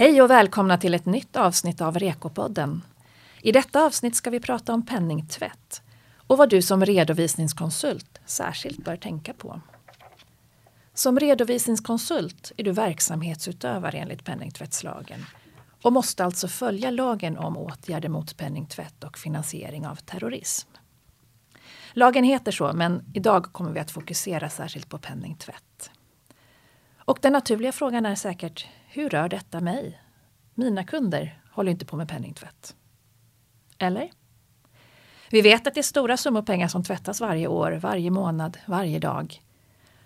Hej och välkomna till ett nytt avsnitt av Rekopodden. I detta avsnitt ska vi prata om penningtvätt och vad du som redovisningskonsult särskilt bör tänka på. Som redovisningskonsult är du verksamhetsutövare enligt penningtvättslagen och måste alltså följa lagen om åtgärder mot penningtvätt och finansiering av terrorism. Lagen heter så, men idag kommer vi att fokusera särskilt på penningtvätt. Och den naturliga frågan är säkert, hur rör detta mig? Mina kunder håller inte på med penningtvätt. Eller? Vi vet att det är stora summor pengar som tvättas varje år, varje månad, varje dag.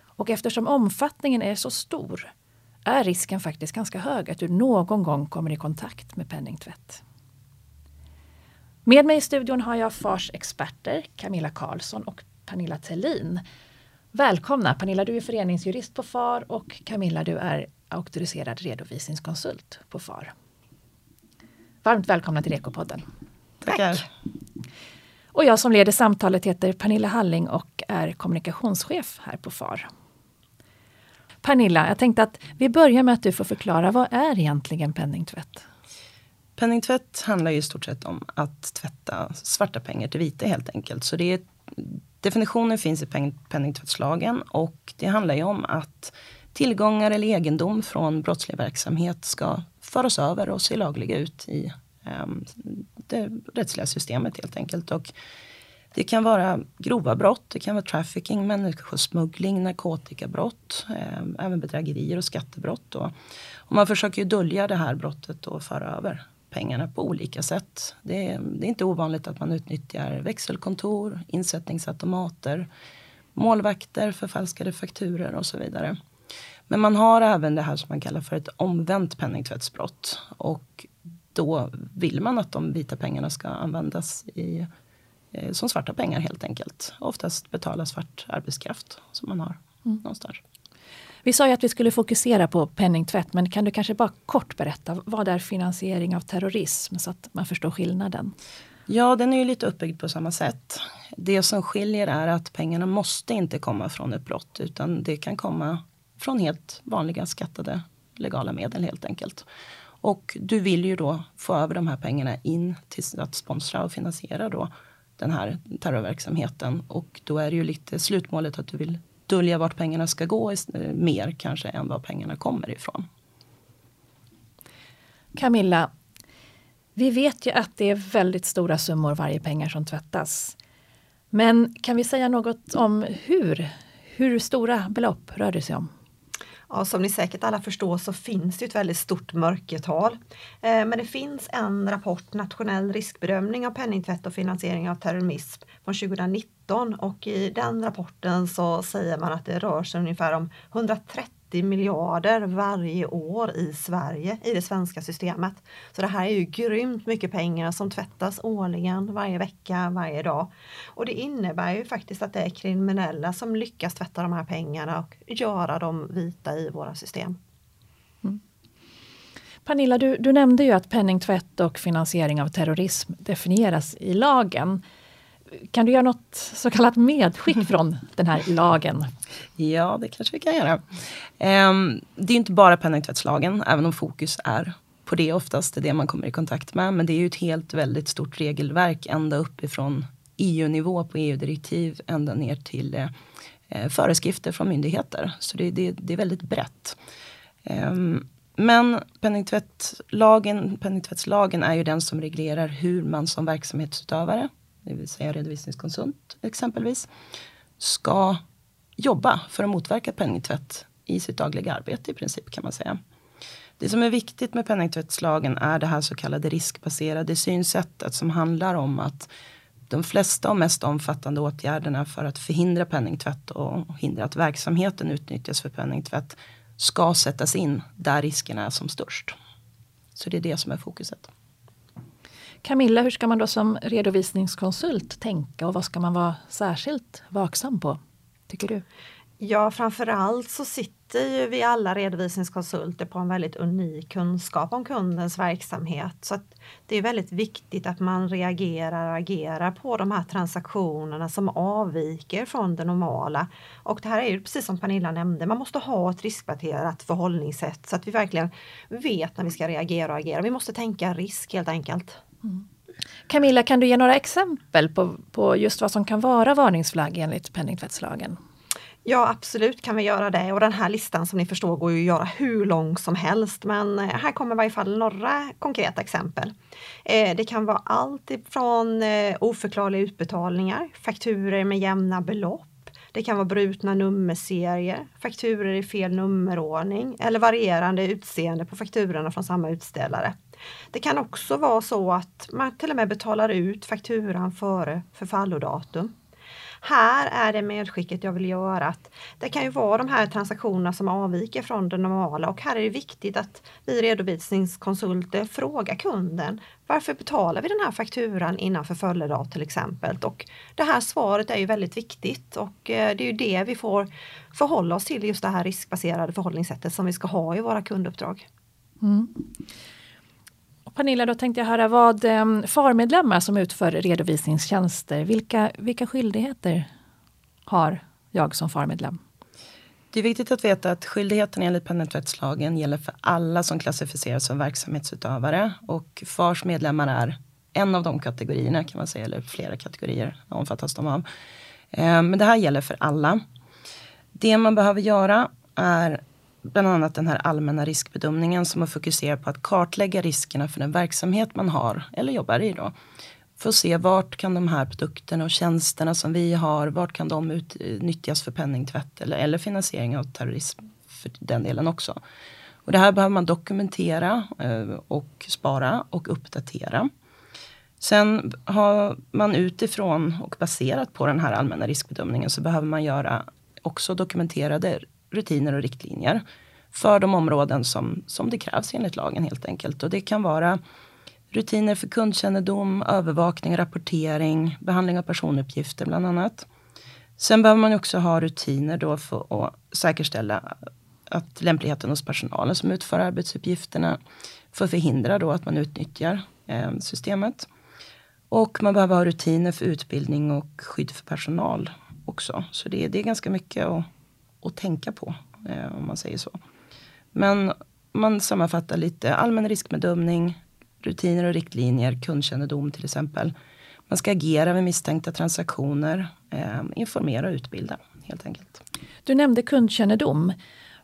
Och eftersom omfattningen är så stor är risken faktiskt ganska hög att du någon gång kommer i kontakt med penningtvätt. Med mig i studion har jag FARs experter Camilla Karlsson och Pernilla Tellin. Välkomna! Pernilla, du är föreningsjurist på FAR och Camilla, du är auktoriserad redovisningskonsult på FAR. Varmt välkomna till Ekopodden. Tackar. Och jag som leder samtalet heter Pernilla Halling och är kommunikationschef här på FAR. Pernilla, jag tänkte att vi börjar med att du får förklara vad är egentligen penningtvätt? Penningtvätt handlar ju i stort sett om att tvätta svarta pengar till vita helt enkelt. Så det är, definitionen finns i penningtvättslagen och det handlar ju om att tillgångar eller egendom från brottslig verksamhet ska föras över och se lagliga ut i ehm, det rättsliga systemet helt enkelt. Och det kan vara grova brott, det kan vara trafficking, människosmuggling, narkotikabrott, eh, även bedrägerier och skattebrott. Och man försöker ju dölja det här brottet och föra över pengarna på olika sätt. Det är, det är, inte ovanligt att man utnyttjar växelkontor, insättningsautomater, målvakter, förfalskade fakturer och så vidare. Men man har även det här som man kallar för ett omvänt penningtvättsbrott. Och då vill man att de vita pengarna ska användas i, eh, som svarta pengar helt enkelt. Oftast betala svart arbetskraft som man har mm. någonstans. Vi sa ju att vi skulle fokusera på penningtvätt, men kan du kanske bara kort berätta, vad är finansiering av terrorism så att man förstår skillnaden? Ja, den är ju lite uppbyggd på samma sätt. Det som skiljer är att pengarna måste inte komma från ett brott utan det kan komma från helt vanliga skattade legala medel helt enkelt. Och du vill ju då få över de här pengarna in till att sponsra och finansiera då den här terrorverksamheten. Och då är det ju lite slutmålet att du vill dölja vart pengarna ska gå mer kanske än var pengarna kommer ifrån. Camilla, vi vet ju att det är väldigt stora summor varje pengar som tvättas. Men kan vi säga något om hur? Hur stora belopp rör det sig om? Ja, som ni säkert alla förstår så finns det ett väldigt stort mörkertal. Eh, men det finns en rapport, Nationell riskbedömning av penningtvätt och finansiering av terrorism från 2019 och i den rapporten så säger man att det rör sig ungefär om 130 30 miljarder varje år i Sverige, i det svenska systemet. Så det här är ju grymt mycket pengar som tvättas årligen, varje vecka, varje dag. Och det innebär ju faktiskt att det är kriminella som lyckas tvätta de här pengarna och göra dem vita i våra system. Mm. Pernilla, du, du nämnde ju att penningtvätt och finansiering av terrorism definieras i lagen. Kan du göra något så kallat medskick från den här lagen? Ja, det kanske vi kan göra. Um, det är inte bara penningtvättslagen, även om fokus är på det oftast, det är det man kommer i kontakt med. Men det är ju ett helt väldigt stort regelverk ända uppifrån EU-nivå på EU-direktiv ända ner till eh, eh, föreskrifter från myndigheter. Så det, det, det är väldigt brett. Um, men penningtvättlagen, penningtvättslagen är ju den som reglerar hur man som verksamhetsutövare det vill säga redovisningskonsult exempelvis, ska jobba för att motverka penningtvätt i sitt dagliga arbete i princip kan man säga. Det som är viktigt med penningtvättslagen är det här så kallade riskbaserade synsättet som handlar om att de flesta och mest omfattande åtgärderna för att förhindra penningtvätt och hindra att verksamheten utnyttjas för penningtvätt ska sättas in där riskerna är som störst. Så det är det som är fokuset. Camilla, hur ska man då som redovisningskonsult tänka och vad ska man vara särskilt vaksam på? Tycker du? Ja, framförallt så sitter ju vi alla redovisningskonsulter på en väldigt unik kunskap om kundens verksamhet. Så det är väldigt viktigt att man reagerar och agerar på de här transaktionerna som avviker från det normala. Och det här är ju precis som Pernilla nämnde, man måste ha ett riskbaserat förhållningssätt så att vi verkligen vet när vi ska reagera och agera. Vi måste tänka risk helt enkelt. Mm. Camilla, kan du ge några exempel på, på just vad som kan vara varningsflagg enligt penningtvättslagen? Ja absolut kan vi göra det och den här listan som ni förstår går ju att göra hur lång som helst men eh, här kommer i varje fall några konkreta exempel. Eh, det kan vara allt ifrån eh, oförklarliga utbetalningar, fakturer med jämna belopp, det kan vara brutna nummerserier, fakturer i fel nummerordning eller varierande utseende på fakturorna från samma utställare. Det kan också vara så att man till och med betalar ut fakturan före förfallodatum. Här är det medskicket jag vill göra att det kan ju vara de här transaktionerna som avviker från det normala och här är det viktigt att vi redovisningskonsulter frågar kunden varför betalar vi den här fakturan innan förföljedag till exempel? Och det här svaret är ju väldigt viktigt och eh, det är ju det vi får förhålla oss till just det här riskbaserade förhållningssättet som vi ska ha i våra kunduppdrag. Mm. Pernilla, då tänkte jag höra vad ehm, Farmedlemmar som utför redovisningstjänster, vilka, vilka skyldigheter har jag som farmedlem? Det är viktigt att veta att skyldigheten enligt penningtvättslagen gäller för alla som klassificeras som verksamhetsutövare och FARs medlemmar är en av de kategorierna kan man säga, eller flera kategorier omfattas de av. Ehm, men det här gäller för alla. Det man behöver göra är bland annat den här allmänna riskbedömningen som har fokuserat på att kartlägga riskerna för den verksamhet man har eller jobbar i. Då. För att se vart kan de här produkterna och tjänsterna som vi har, vart kan de utnyttjas för penningtvätt eller, eller finansiering av terrorism för den delen också. Och det här behöver man dokumentera eh, och spara och uppdatera. Sen har man utifrån och baserat på den här allmänna riskbedömningen så behöver man göra också dokumenterade rutiner och riktlinjer för de områden som, som det krävs enligt lagen helt enkelt. Och det kan vara rutiner för kundkännedom, övervakning, rapportering, behandling av personuppgifter bland annat. Sen behöver man också ha rutiner då för att säkerställa att lämpligheten hos personalen som utför arbetsuppgifterna för att förhindra då att man utnyttjar eh, systemet. Och man behöver ha rutiner för utbildning och skydd för personal också. Så det, det är ganska mycket att att tänka på, eh, om man säger så. Men man sammanfattar lite allmän riskbedömning, rutiner och riktlinjer, kundkännedom till exempel. Man ska agera vid misstänkta transaktioner, eh, informera och utbilda helt enkelt. Du nämnde kundkännedom.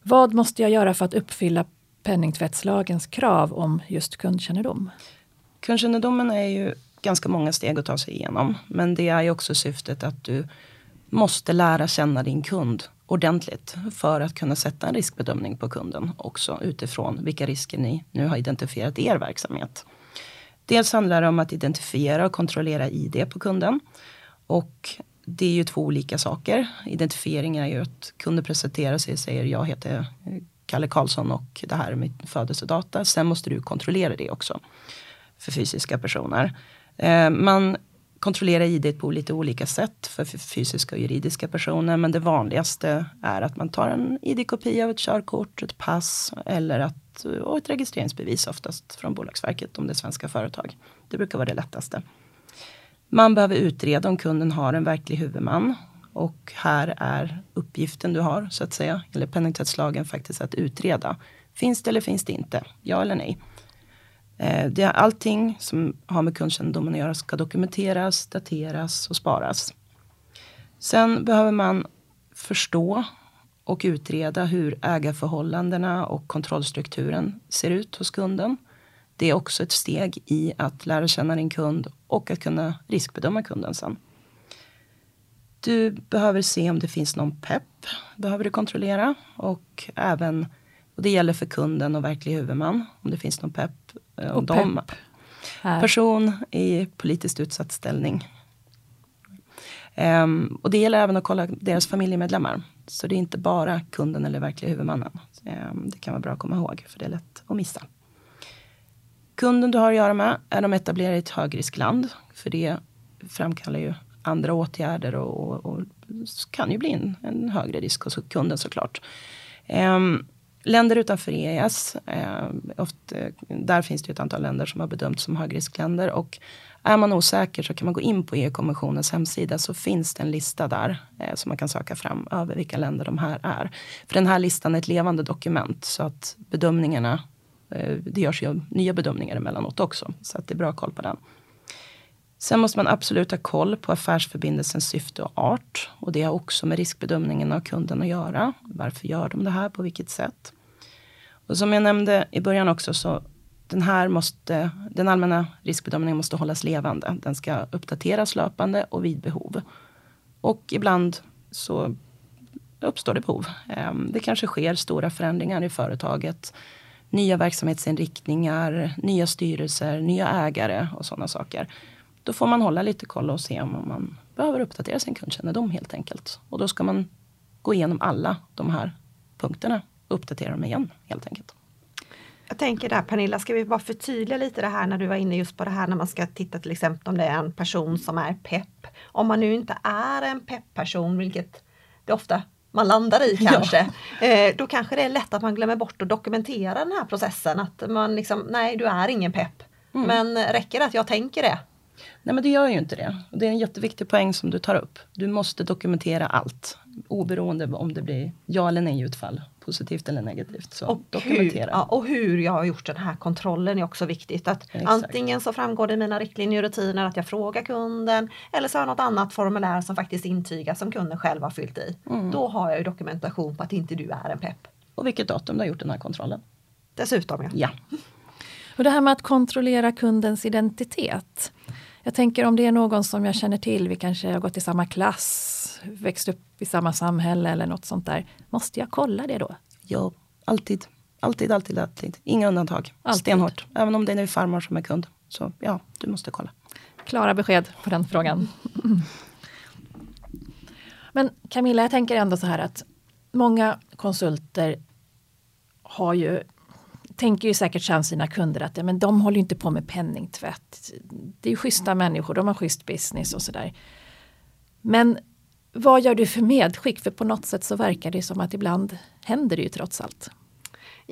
Vad måste jag göra för att uppfylla penningtvättslagens krav om just kundkännedom? Kundkännedomen är ju ganska många steg att ta sig igenom. Men det är ju också syftet att du måste lära känna din kund ordentligt för att kunna sätta en riskbedömning på kunden också utifrån vilka risker ni nu har identifierat i er verksamhet. Dels handlar det om att identifiera och kontrollera ID på kunden. Och det är ju två olika saker. Identifiering är ju att kunden presenterar sig och säger jag heter Kalle Karlsson och det här är mitt födelsedata. Sen måste du kontrollera det också för fysiska personer. Eh, man kontrollera id på lite olika sätt för fysiska och juridiska personer. Men det vanligaste är att man tar en id-kopia av ett körkort, ett pass eller att, och ett registreringsbevis oftast från Bolagsverket om det är svenska företag. Det brukar vara det lättaste. Man behöver utreda om kunden har en verklig huvudman. Och här är uppgiften du har, så att säga, eller penningtvättslagen faktiskt att utreda. Finns det eller finns det inte? Ja eller nej? Eh, det är allting som har med kundkännedomen att göra ska dokumenteras, dateras och sparas. Sen behöver man förstå och utreda hur ägarförhållandena och kontrollstrukturen ser ut hos kunden. Det är också ett steg i att lära känna din kund och att kunna riskbedöma kunden sen. Du behöver se om det finns någon PEP, behöver du kontrollera och även och det gäller för kunden och verklig huvudman. Om det finns någon PEP. Eh, och de, PEP? Person i politiskt utsatt ställning. Um, och det gäller även att kolla deras familjemedlemmar. Så det är inte bara kunden eller verkliga huvudmannen. Um, det kan vara bra att komma ihåg för det är lätt att missa. Kunden du har att göra med, är de etablerade i ett högriskland? För det framkallar ju andra åtgärder och, och, och kan ju bli en, en högre risk hos kunden såklart. Um, länder utanför EES, eh, ofta, eh, där finns det ett antal länder som har bedömts som högriskländer. Och är man osäker så kan man gå in på EU-kommissionens hemsida så finns det en lista där eh, som man kan söka fram över vilka länder de här är. För den här listan är ett levande dokument så att bedömningarna, eh, det görs ju nya bedömningar emellanåt också. Så att det är bra koll på den. Sen måste man absolut ha koll på affärsförbindelsens syfte och art. Och det har också med riskbedömningen av kunden att göra. Varför gör de det här? På vilket sätt? Och som jag nämnde i början också så den här måste, den allmänna riskbedömningen måste hållas levande. Den ska uppdateras löpande och vid behov. Och ibland så uppstår det behov. Ehm, det kanske sker stora förändringar i företaget. Nya verksamhetsinriktningar, nya styrelser, nya ägare och sådana saker. Då får man hålla lite koll och se om man behöver uppdatera sin kundkännedom helt enkelt. Och då ska man gå igenom alla de här punkterna och uppdatera dem igen helt enkelt. Jag tänker där Pernilla, ska vi bara förtydliga lite det här när du var inne just på det här när man ska titta till exempel om det är en person som är pepp. Om man nu inte är en pepp-person, vilket det ofta man landar i kanske. Ja. Eh, då kanske det är lätt att man glömmer bort att dokumentera den här processen. Att man liksom, nej du är ingen pepp. Mm. Men räcker det att jag tänker det? Nej men det gör ju inte det. Och det är en jätteviktig poäng som du tar upp. Du måste dokumentera allt. Oberoende om det blir ja eller nej utfall. Positivt eller negativt. Så och dokumentera. Hur, ja, och hur jag har gjort den här kontrollen är också viktigt. Att antingen så framgår det i mina riktlinjer och rutiner att jag frågar kunden. Eller så har jag något annat formulär som faktiskt intygar som kunden själv har fyllt i. Mm. Då har jag ju dokumentation på att inte du är en pepp. Och vilket datum du har gjort den här kontrollen. Dessutom ja. ja. Och det här med att kontrollera kundens identitet. Jag tänker om det är någon som jag känner till, vi kanske har gått i samma klass, växt upp i samma samhälle eller något sånt där. Måste jag kolla det då? Ja, alltid. Alltid, alltid, alltid. Inga undantag. Alltid. Stenhårt. Även om det är din farmor som är kund. Så ja, du måste kolla. Klara besked på den frågan. Men Camilla, jag tänker ändå så här att många konsulter har ju tänker ju säkert sen sina kunder att ja, men de håller inte på med penningtvätt. Det är ju schyssta människor, de har schysst business och sådär. Men vad gör du för medskick? För på något sätt så verkar det som att ibland händer det ju trots allt.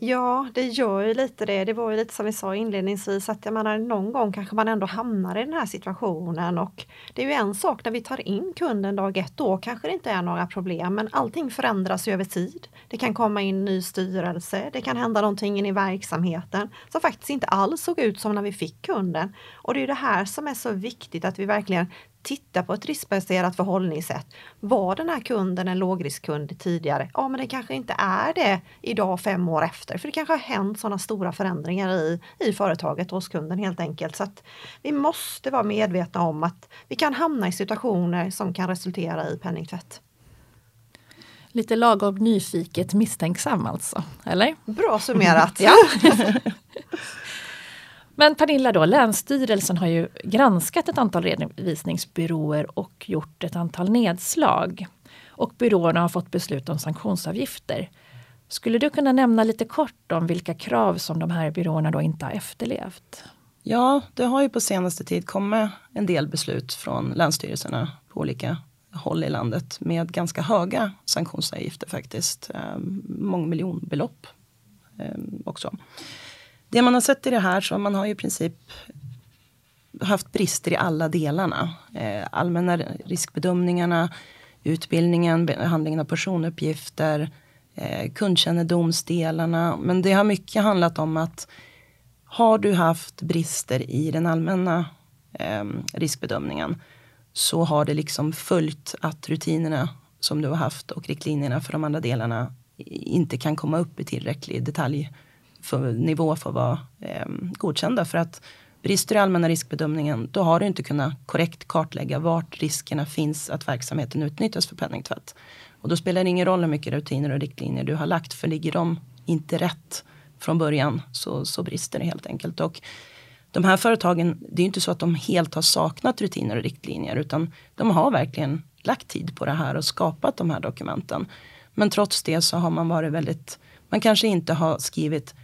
Ja, det gör ju lite det. Det var ju lite som vi sa inledningsvis att jag menar, någon gång kanske man ändå hamnar i den här situationen och det är ju en sak när vi tar in kunden dag ett, då kanske det inte är några problem men allting förändras ju över tid. Det kan komma in ny styrelse, det kan hända någonting i verksamheten som faktiskt inte alls såg ut som när vi fick kunden. Och det är det här som är så viktigt att vi verkligen titta på ett riskbaserat förhållningssätt. Var den här kunden en lågriskkund tidigare? Ja, men det kanske inte är det idag fem år efter, för det kanske har hänt sådana stora förändringar i, i företaget hos kunden helt enkelt. Så att vi måste vara medvetna om att vi kan hamna i situationer som kan resultera i penningtvätt. Lite lagom nyfiket misstänksam alltså, eller? Bra summerat! ja. Men Pernilla då, Länsstyrelsen har ju granskat ett antal redovisningsbyråer och gjort ett antal nedslag. Och byråerna har fått beslut om sanktionsavgifter. Skulle du kunna nämna lite kort om vilka krav som de här byråerna då inte har efterlevt? Ja, det har ju på senaste tid kommit en del beslut från länsstyrelserna på olika håll i landet med ganska höga sanktionsavgifter faktiskt. Eh, mångmiljonbelopp eh, också. Det man har sett i det här så man har ju i princip haft brister i alla delarna. Eh, allmänna riskbedömningarna, utbildningen, behandlingen av personuppgifter, eh, kundkännedomsdelarna. Men det har mycket handlat om att har du haft brister i den allmänna ehm, riskbedömningen så har det liksom följt att rutinerna som du har haft och riktlinjerna för de andra delarna inte kan komma upp i tillräcklig detalj för, nivå för att vara eh, godkända. För att brister i allmänna riskbedömningen, då har du inte kunnat korrekt kartlägga vart riskerna finns att verksamheten utnyttjas för penningtvätt. Och då spelar det ingen roll hur mycket rutiner och riktlinjer du har lagt, för ligger de inte rätt från början så, så brister det helt enkelt. Och de här företagen, det är inte så att de helt har saknat rutiner och riktlinjer, utan de har verkligen lagt tid på det här och skapat de här dokumenten. Men trots det så har man varit väldigt, man kanske inte har skrivit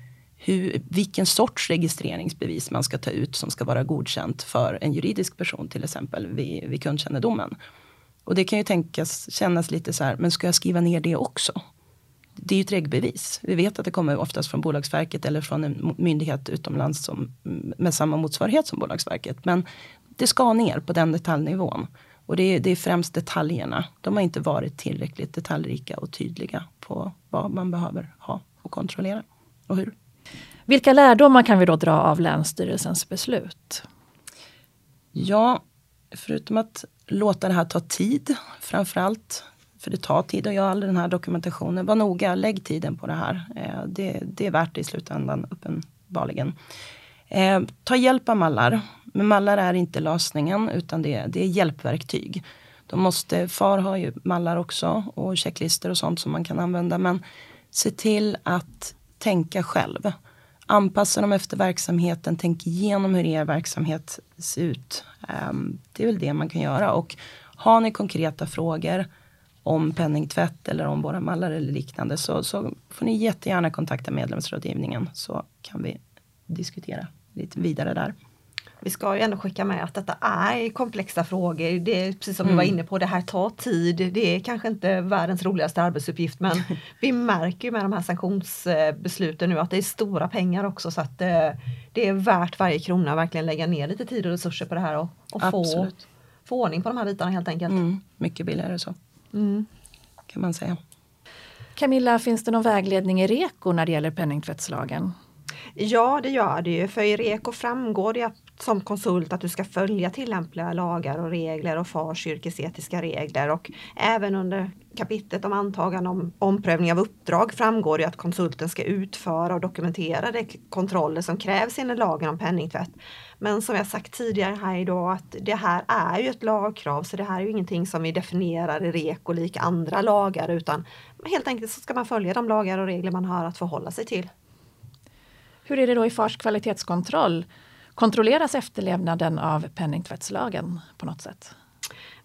hur, vilken sorts registreringsbevis man ska ta ut som ska vara godkänt för en juridisk person till exempel vid, vid kundkännedomen. Och det kan ju tänkas, kännas lite så här, men ska jag skriva ner det också? Det är ju ett regbevis. Vi vet att det kommer oftast från Bolagsverket eller från en myndighet utomlands som, med samma motsvarighet som Bolagsverket. Men det ska ner på den detaljnivån. Och det är, det är främst detaljerna. De har inte varit tillräckligt detaljrika och tydliga på vad man behöver ha och kontrollera och hur. Vilka lärdomar kan vi då dra av Länsstyrelsens beslut? Ja, förutom att låta det här ta tid, framförallt för det tar tid att göra all den här dokumentationen. Var noga, lägg tiden på det här. Eh, det, det är värt det i slutändan, uppenbarligen. Eh, ta hjälp av mallar. Men mallar är inte lösningen utan det, det är hjälpverktyg. De måste, FAR har ju mallar också och checklistor och sånt som man kan använda. Men se till att tänka själv. Anpassa dem efter verksamheten. Tänk igenom hur er verksamhet ser ut. Ehm, det är väl det man kan göra. Och har ni konkreta frågor om penningtvätt eller om våra mallar eller liknande så, så får ni jättegärna kontakta medlemsrådgivningen så kan vi diskutera lite vidare där. Vi ska ju ändå skicka med att detta är komplexa frågor. Det är precis som mm. vi var inne på, det här tar tid. Det är kanske inte världens roligaste arbetsuppgift men vi märker ju med de här sanktionsbesluten nu att det är stora pengar också så att eh, det är värt varje krona att verkligen lägga ner lite tid och resurser på det här och, och få, få ordning på de här bitarna helt enkelt. Mm. Mycket billigare så. Mm. Kan man säga. Camilla, finns det någon vägledning i REKO när det gäller penningtvättslagen? Ja, det gör det ju. För i REKO framgår det att, som konsult att du ska följa tillämpliga lagar och regler och FARs yrkesetiska regler. Och även under kapitlet om antagande om omprövning av uppdrag framgår det att konsulten ska utföra och dokumentera de kontroller som krävs enligt lagen om penningtvätt. Men som jag sagt tidigare här idag att det här är ju ett lagkrav så det här är ju ingenting som vi definierar i REKO lik andra lagar utan helt enkelt så ska man följa de lagar och regler man har att förhålla sig till. Hur är det då i FARs kvalitetskontroll? Kontrolleras efterlevnaden av penningtvättslagen på något sätt?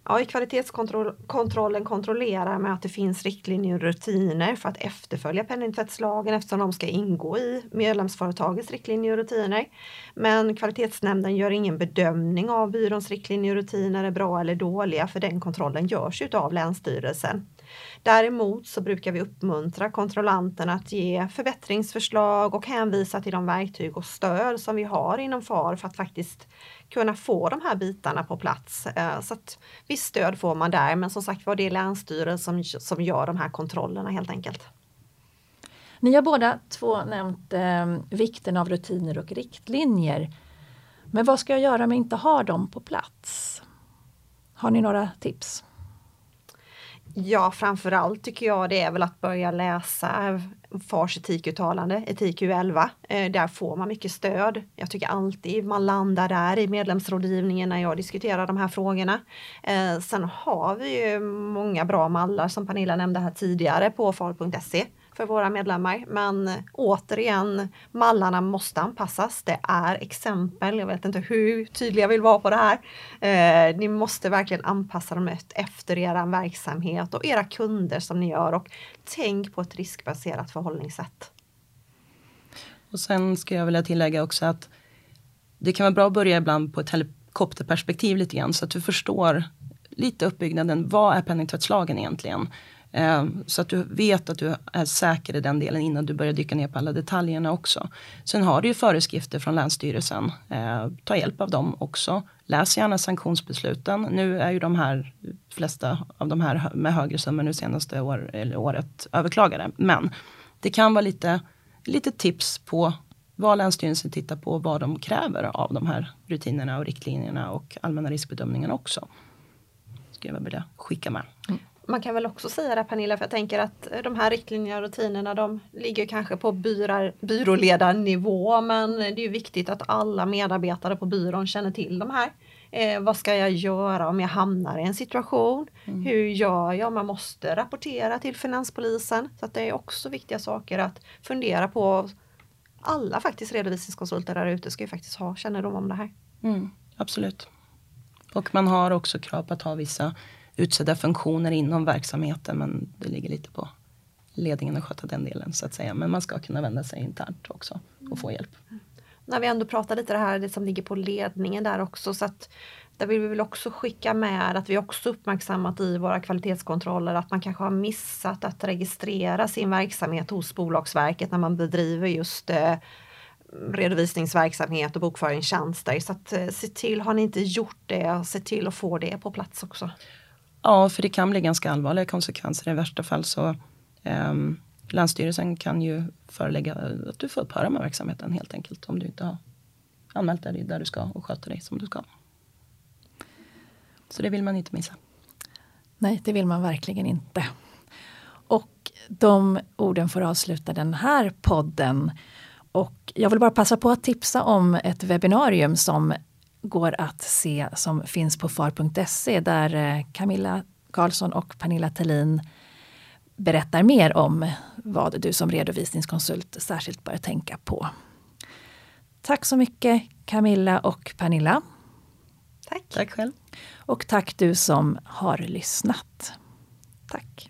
Ja, i kvalitetskontrollen kontrollerar man att det finns riktlinjer och rutiner för att efterfölja penningtvättslagen eftersom de ska ingå i medlemsföretagets riktlinjer och rutiner. Men kvalitetsnämnden gör ingen bedömning av byråns riktlinjer och rutiner är bra eller dåliga för den kontrollen görs av Länsstyrelsen. Däremot så brukar vi uppmuntra kontrollanterna att ge förbättringsförslag och hänvisa till de verktyg och stöd som vi har inom FAR för att faktiskt kunna få de här bitarna på plats. Eh, så att visst stöd får man där, men som sagt var det är Länsstyrelsen som, som gör de här kontrollerna helt enkelt. Ni har båda två nämnt eh, vikten av rutiner och riktlinjer. Men vad ska jag göra om jag inte har dem på plats? Har ni några tips? Ja, framförallt tycker jag det är väl att börja läsa FARs etikuttalande, etik U11. Eh, där får man mycket stöd. Jag tycker alltid man landar där i medlemsrådgivningen när jag diskuterar de här frågorna. Eh, sen har vi ju många bra mallar som Pernilla nämnde här tidigare på far.se för våra medlemmar. Men återigen, mallarna måste anpassas. Det är exempel. Jag vet inte hur tydlig jag vill vara på det här. Eh, ni måste verkligen anpassa dem efter er verksamhet och era kunder som ni gör och tänk på ett riskbaserat förhållningssätt. Och sen ska jag vilja tillägga också att det kan vara bra att börja ibland på ett helikopterperspektiv lite grann så att du förstår lite uppbyggnaden. Vad är penningtvättslagen egentligen? Ehm, så att du vet att du är säker i den delen innan du börjar dyka ner på alla detaljerna också. Sen har du ju föreskrifter från Länsstyrelsen. Ehm, ta hjälp av dem också. Läs gärna sanktionsbesluten. Nu är ju de här flesta av de här med högre summor nu senaste år, eller året överklagade. Men det kan vara lite, lite tips på vad Länsstyrelsen tittar på och vad de kräver av de här rutinerna och riktlinjerna och allmänna riskbedömningen också. Skulle jag vilja skicka med. Mm man kan väl också säga det Pernilla, för jag tänker att de här riktlinjerna och rutinerna de ligger kanske på byrar, byråledarnivå men det är viktigt att alla medarbetare på byrån känner till de här. Eh, vad ska jag göra om jag hamnar i en situation? Mm. Hur gör jag om jag måste rapportera till finanspolisen? Så det är också viktiga saker att fundera på. Alla faktiskt redovisningskonsulter där ute ska ju faktiskt ha kännedom om det här. Mm, absolut. Och man har också krav på att ha vissa utsedda funktioner inom verksamheten men det ligger lite på ledningen att sköta den delen så att säga. Men man ska kunna vända sig internt också och få hjälp. När vi ändå pratar lite det här det som ligger på ledningen där också så att där vill vi väl också skicka med att vi också uppmärksammat i våra kvalitetskontroller att man kanske har missat att registrera sin verksamhet hos Bolagsverket när man bedriver just eh, redovisningsverksamhet och bokföringstjänster. Så att, eh, se till, har ni inte gjort det, se till att få det på plats också. Ja, för det kan bli ganska allvarliga konsekvenser. I värsta fall så um, Länsstyrelsen kan ju förelägga att du får upphöra med verksamheten helt enkelt om du inte har anmält dig där du ska och sköter dig som du ska. Så det vill man inte missa. Nej, det vill man verkligen inte. Och de orden får avsluta den här podden. Och jag vill bara passa på att tipsa om ett webbinarium som går att se som finns på far.se där eh, Camilla Karlsson och Pernilla Tellin berättar mer om vad du som redovisningskonsult särskilt bör tänka på. Tack så mycket Camilla och Pernilla. Tack. Tack själv. Och tack du som har lyssnat. Tack.